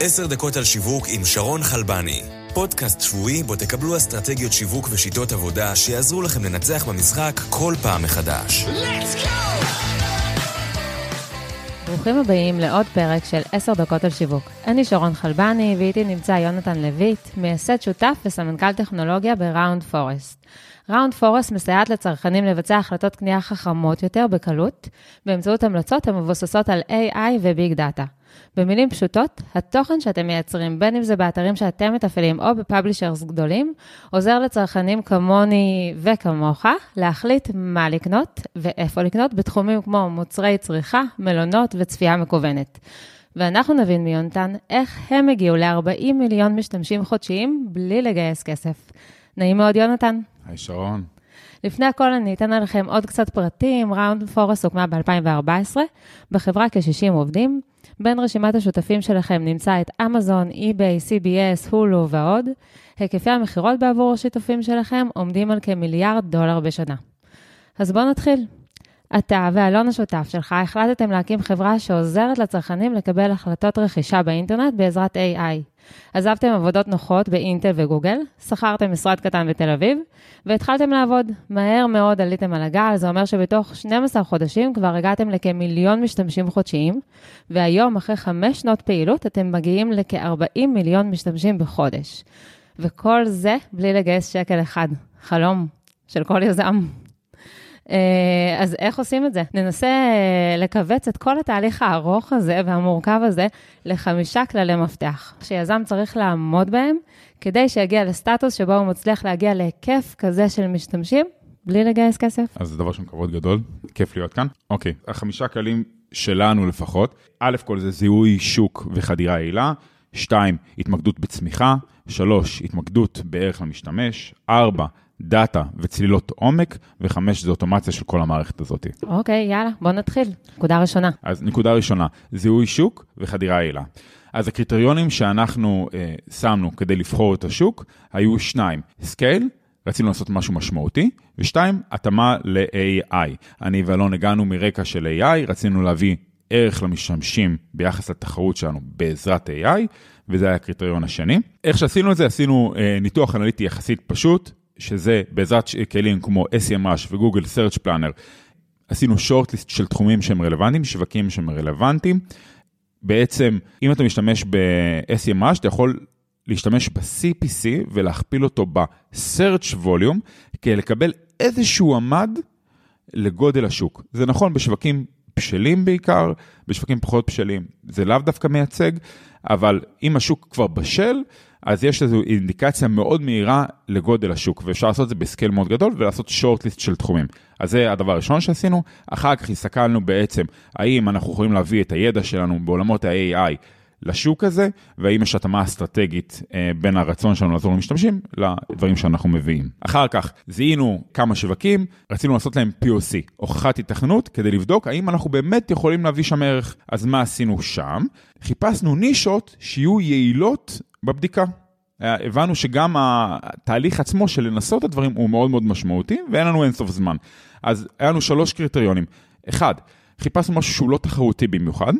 עשר דקות על שיווק עם שרון חלבני. פודקאסט שבועי בו תקבלו אסטרטגיות שיווק ושיטות עבודה שיעזרו לכם לנצח במשחק כל פעם מחדש. ברוכים הבאים לעוד פרק של 10 דקות על שיווק. אני שרון חלבני, ואיתי נמצא יונתן לויט, מייסד שותף וסמנכ"ל טכנולוגיה בראונד פורסט. ראונד פורסט מסייעת לצרכנים לבצע החלטות קנייה חכמות יותר בקלות, באמצעות המלצות המבוססות על AI וביג דאטה. במילים פשוטות, התוכן שאתם מייצרים, בין אם זה באתרים שאתם מתפעלים או בפאבלישרס גדולים, עוזר לצרכנים כמוני וכמוך להחליט מה לקנות ואיפה לקנות בתחומים כמו מוצרי צריכה, מלונות וצפייה מקוונת. ואנחנו נבין מיונתן איך הם הגיעו ל-40 מיליון משתמשים חודשיים בלי לגייס כסף. נעים מאוד, יונתן. היי, שרון. לפני הכל אני אתן לכם עוד קצת פרטים. ראונד פורס הוקמה ב-2014, בחברה כ-60 עובדים. בין רשימת השותפים שלכם נמצא את אמזון, אי-ביי, CBS, הולו ועוד. היקפי המכירות בעבור השיתופים שלכם עומדים על כמיליארד דולר בשנה. אז בואו נתחיל. אתה ואלון השותף שלך החלטתם להקים חברה שעוזרת לצרכנים לקבל החלטות רכישה באינטרנט בעזרת AI. עזבתם עבודות נוחות באינטל וגוגל, שכרתם משרד קטן בתל אביב, והתחלתם לעבוד. מהר מאוד עליתם על הגל, זה אומר שבתוך 12 חודשים כבר הגעתם לכמיליון משתמשים חודשיים, והיום, אחרי חמש שנות פעילות, אתם מגיעים לכ-40 מיליון משתמשים בחודש. וכל זה בלי לגייס שקל אחד. חלום של כל יזם. אה, אז איך עושים את זה? ננסה אה, לכווץ את כל התהליך הארוך הזה והמורכב הזה לחמישה כללי מפתח, שיזם צריך לעמוד בהם כדי שיגיע לסטטוס שבו הוא מצליח להגיע להיקף כזה של משתמשים בלי לגייס כסף. אז זה דבר שם כבוד גדול, כיף להיות כאן. אוקיי, החמישה כללים שלנו לפחות, א' כל זה זיהוי שוק וחדירה יעילה, שתיים, התמקדות בצמיחה, שלוש, התמקדות בערך למשתמש, ארבע, דאטה וצלילות עומק, וחמש זה אוטומציה של כל המערכת הזאת. אוקיי, יאללה, בוא נתחיל. נקודה ראשונה. אז נקודה ראשונה, זיהוי שוק וחדירה יעילה. אז הקריטריונים שאנחנו אה, שמנו כדי לבחור את השוק היו שניים, scale, רצינו לעשות משהו משמעותי, ושתיים, התאמה ל-AI. אני ואלון הגענו מרקע של AI, רצינו להביא ערך למשתמשים ביחס לתחרות שלנו בעזרת AI, וזה היה הקריטריון השני. איך שעשינו את זה, עשינו אה, ניתוח אנליטי יחסית פשוט, שזה בעזרת כלים כמו SEMrush וגוגל Search Planner, עשינו שורטליסט של תחומים שהם רלוונטיים, שווקים שהם רלוונטיים. בעצם, אם אתה משתמש ב-SEMrush, אתה יכול להשתמש ב-CPC ולהכפיל אותו ב-Search Volume, כדי לקבל איזשהו עמד לגודל השוק. זה נכון בשווקים בשלים בעיקר, בשווקים פחות בשלים זה לאו דווקא מייצג, אבל אם השוק כבר בשל, אז יש איזו אינדיקציה מאוד מהירה לגודל השוק, ואפשר לעשות את זה בסקייל מאוד גדול ולעשות שורט-ליסט של תחומים. אז זה הדבר הראשון שעשינו. אחר כך הסתכלנו בעצם, האם אנחנו יכולים להביא את הידע שלנו בעולמות ה-AI לשוק הזה, והאם יש התאמה אסטרטגית אה, בין הרצון שלנו לעזור למשתמשים לדברים שאנחנו מביאים. אחר כך זיהינו כמה שווקים, רצינו לעשות להם POC, הוכחת התכנות, כדי לבדוק האם אנחנו באמת יכולים להביא שם ערך. אז מה עשינו שם? חיפשנו נישות שיהיו יעילות בבדיקה. אה, הבנו שגם התהליך עצמו של לנסות את הדברים הוא מאוד מאוד משמעותי, ואין לנו אינסוף זמן. אז היה לנו שלוש קריטריונים. אחד, חיפשנו משהו שהוא לא תחרותי במיוחד.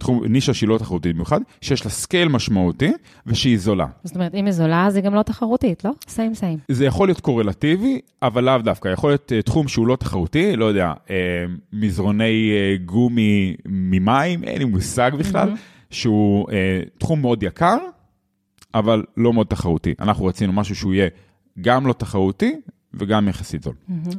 תחום, נישה שהיא לא תחרותית במיוחד, שיש לה scale משמעותי ושהיא זולה. זאת אומרת, אם היא זולה, אז היא גם לא תחרותית, לא? סיים סיים. זה יכול להיות קורלטיבי, אבל לאו דווקא. יכול להיות uh, תחום שהוא לא תחרותי, לא יודע, uh, מזרוני uh, גומי ממים, אין לי מושג בכלל, mm-hmm. שהוא תחום מאוד יקר, אבל לא מאוד תחרותי. אנחנו רצינו משהו שהוא יהיה גם לא תחרותי וגם יחסית זול.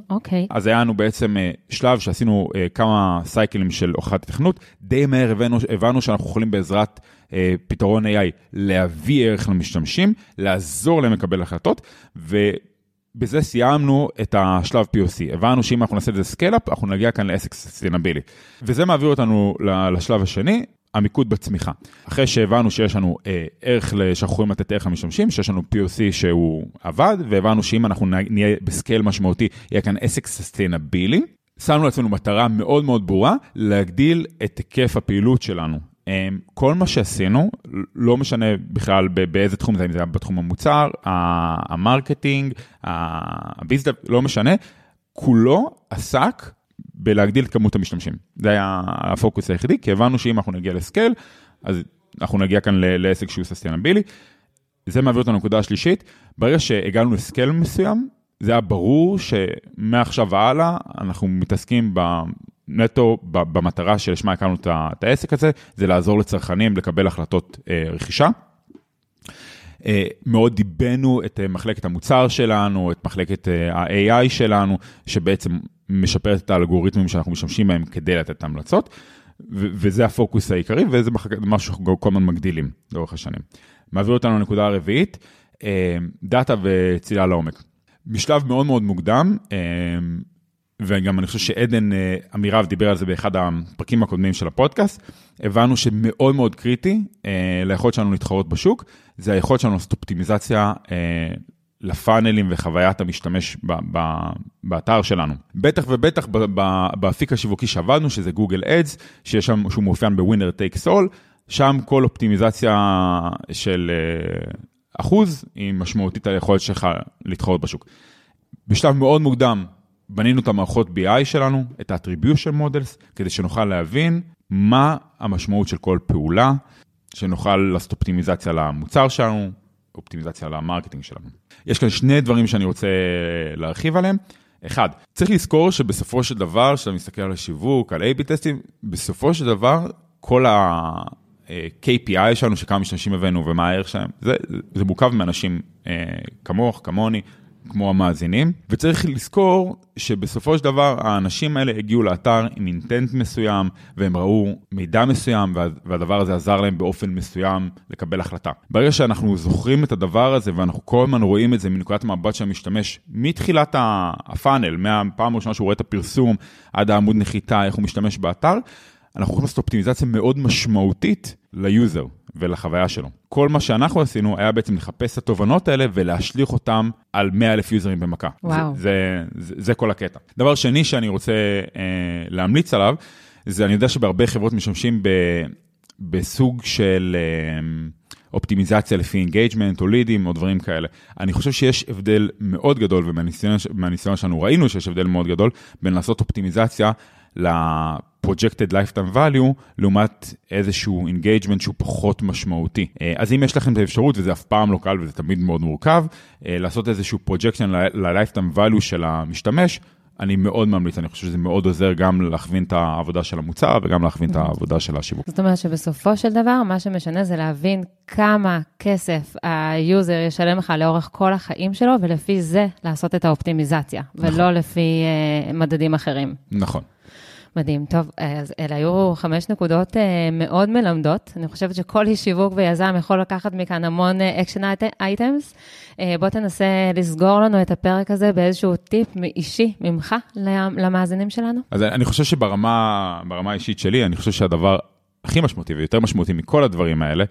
אוקיי. אז היה לנו בעצם אה, שלב שעשינו אה, כמה סייקלים של הוכחת היתכנות, די מהר הבנו, הבנו שאנחנו יכולים בעזרת אה, פתרון AI להביא ערך למשתמשים, לעזור להם לקבל החלטות, ובזה סיימנו את השלב POC. הבנו שאם אנחנו נעשה את זה scale-up, אנחנו נגיע כאן לעסק ססטינבילי. וזה מעביר אותנו לשלב השני, המיקוד בצמיחה. אחרי שהבנו שיש לנו אה, ערך, שאנחנו יכולים לתת ערך למשתמשים, שיש לנו POC שהוא עבד, והבנו שאם אנחנו נהיה ב scale משמעותי, יהיה כאן עסק ססטיינבילי. שמנו לעצמנו מטרה מאוד מאוד ברורה, להגדיל את היקף הפעילות שלנו. אה, כל מה שעשינו, לא משנה בכלל באיזה תחום זה, אם זה היה בתחום המוצר, ה marketing, ה bizdev, לא משנה, כולו עסק בלהגדיל את כמות המשתמשים. זה היה הפוקוס היחידי, כי הבנו שאם אנחנו נגיע לסקייל, אז אנחנו נגיע כאן לעסק שהוא ססטיינבילי. זה מעביר אותנו לנקודה השלישית, ברגע שהגענו לסקייל מסוים, זה היה ברור שמעכשיו והלאה אנחנו מתעסקים נטו במטרה שלשמה הקמנו את העסק הזה, זה לעזור לצרכנים לקבל החלטות אה, רכישה. אה, מאוד דיבנו את אה, מחלקת המוצר שלנו, את מחלקת ה-AI שלנו, שבעצם משפרת את האלגוריתמים שאנחנו משתמשים בהם כדי לתת את ההמלצות, וזה הפוקוס העיקרי, וזה משהו שאנחנו כל הזמן מגדילים לאורך השנים. מעביר אותנו לנקודה הרביעית, דאטה וצלילה לעומק. בשלב מאוד מאוד מוקדם, וגם אני חושב שעדן אמירב דיבר על זה באחד הפרקים הקודמים של הפודקאסט, הבנו שמאוד מאוד קריטי אה, ליכולת שלנו להתחרות בשוק, זה היכולת שלנו לעשות אופטימיזציה אה, לפאנלים וחוויית המשתמש ב, ב, באתר שלנו. בטח ובטח באפיק השיווקי שעבדנו, שזה גוגל אדס, שיש שם, שהוא מאופיין בווינר טייק סול, שם כל אופטימיזציה של אה, אחוז היא משמעותית היכולת שלך להתחרות בשוק. בשלב מאוד מוקדם בנינו את המערכות BI שלנו, את ה-attribution models, כדי שנוכל להבין מה המשמעות של כל פעולה, שנוכל לעשות אופטימיזציה למוצר שלנו, אופטימיזציה ל marketing שלנו. יש כאן שני דברים שאני רוצה להרחיב עליהם. אחד, צריך לזכור שבסופו של דבר, כשאתה מסתכל על השיווק, על A-B טסטים, בסופו של דבר, כל ה-KPI שלנו, שכמה משתמשים הבאנו ומה הערך שלהם, זה, זה מורכב מאנשים אה, כמוך, כמוני, כמו המאזינים, וצריך לזכור שבסופו של דבר האנשים האלה הגיעו לאתר עם intent מסוים, והם ראו מידע מסוים, והדבר הזה עזר להם באופן מסוים לקבל החלטה. ברגע שאנחנו זוכרים את הדבר הזה, ואנחנו כל הזמן רואים את זה מנקודת המבט של המשתמש, מתחילת ה funnel, מהפעם הראשונה שהוא רואה את הפרסום, עד העמוד נחיתה, איך הוא משתמש באתר, אנחנו יכולים לעשות אופטימיזציה מאוד משמעותית ליוזר ולחוויה שלו. כל מה שאנחנו עשינו היה בעצם לחפש את התובנות האלה ולהשליך אותם על 100 אלף יוזרים במכה. וואו. זה, זה, זה, זה כל הקטע. דבר שני שאני רוצה אה, להמליץ עליו, זה אני יודע שבהרבה חברות משתמשים ב, בסוג של... אה, אופטימיזציה לפי engagement או לידים או דברים כאלה. אני חושב שיש הבדל מאוד גדול, ומהניסיון שלנו ראינו שיש הבדל מאוד גדול, בין לעשות אופטימיזציה ל-projected lifetime value, לעומת איזשהו engagement שהוא פחות משמעותי. אה, אז אם יש לכם את האפשרות, וזה אף פעם לא קל וזה תמיד מאוד מורכב, אה, לעשות איזשהו projection ל-lifetime value של המשתמש, אני מאוד ממליץ, אני חושב שזה מאוד עוזר גם להכווין את העבודה של המוצר וגם להכווין את העבודה של השיווק. זאת אומרת שבסופו של דבר, מה שמשנה זה להבין כמה כסף היוזר ישלם לך לאורך כל החיים שלו, ולפי זה לעשות את האופטימיזציה, נכון. ולא לפי אה, מדדים אחרים. נכון. מדהים. טוב, אז אלה היו חמש נקודות אה, מאוד מלמדות. אני חושבת שכל איש שיווק ויזם יכול לקחת מכאן המון action אה, items. Uh, בוא תנסה לסגור לנו את הפרק הזה באיזשהו טיפ אישי ממך למאזינים שלנו. אז אני חושב שברמה האישית שלי, אני חושב שהדבר הכי משמעותי ויותר משמעותי מכל הדברים האלה,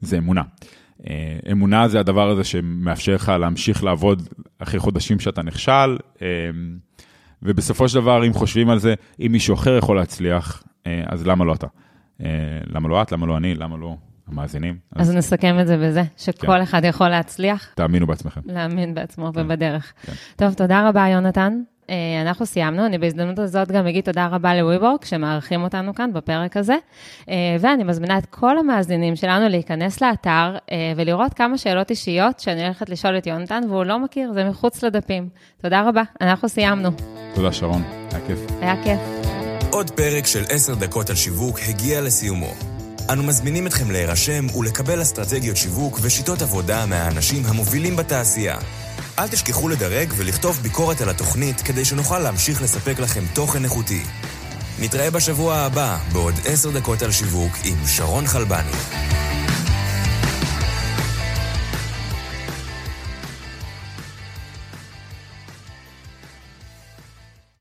זה אמונה. אמונה זה הדבר הזה שמאפשר לך להמשיך לעבוד אחרי חודשים שאתה נכשל. ובסופו של דבר, אם חושבים על זה, אם מישהו אחר יכול להצליח, אה, אז למה לא אתה? אה, למה לא את? למה לא אני? למה לא המאזינים? אז, אז נסכם את זה בזה, שכל כן. אחד יכול להצליח. תאמינו בעצמכם. להאמין בעצמו כן. ובדרך. כן. טוב, תודה רבה, יונתן. אה, אנחנו סיימנו, אני בהזדמנות הזאת גם אגיד תודה רבה לוויבורק שמארחים אותנו כאן בפרק הזה, ואני מזמינה את כל המאזינים שלנו להיכנס לאתר ולראות כמה שאלות אישיות שאני הולכת לשאול את יונתן והוא לא מכיר, זה מחוץ לדפים. תודה רבה, אנחנו סיימנו. תודה שרון, היה כיף. היה כיף. עוד פרק של עשר דקות על שיווק הגיע לסיומו. אנו מזמינים אתכם להירשם ולקבל אסטרטגיות שיווק ושיטות עבודה מהאנשים המובילים בתעשייה. אל תשכחו לדרג ולכתוב ביקורת על התוכנית כדי שנוכל להמשיך לספק לכם תוכן איכותי. נתראה בשבוע הבא בעוד עשר דקות על שיווק עם שרון חלבני.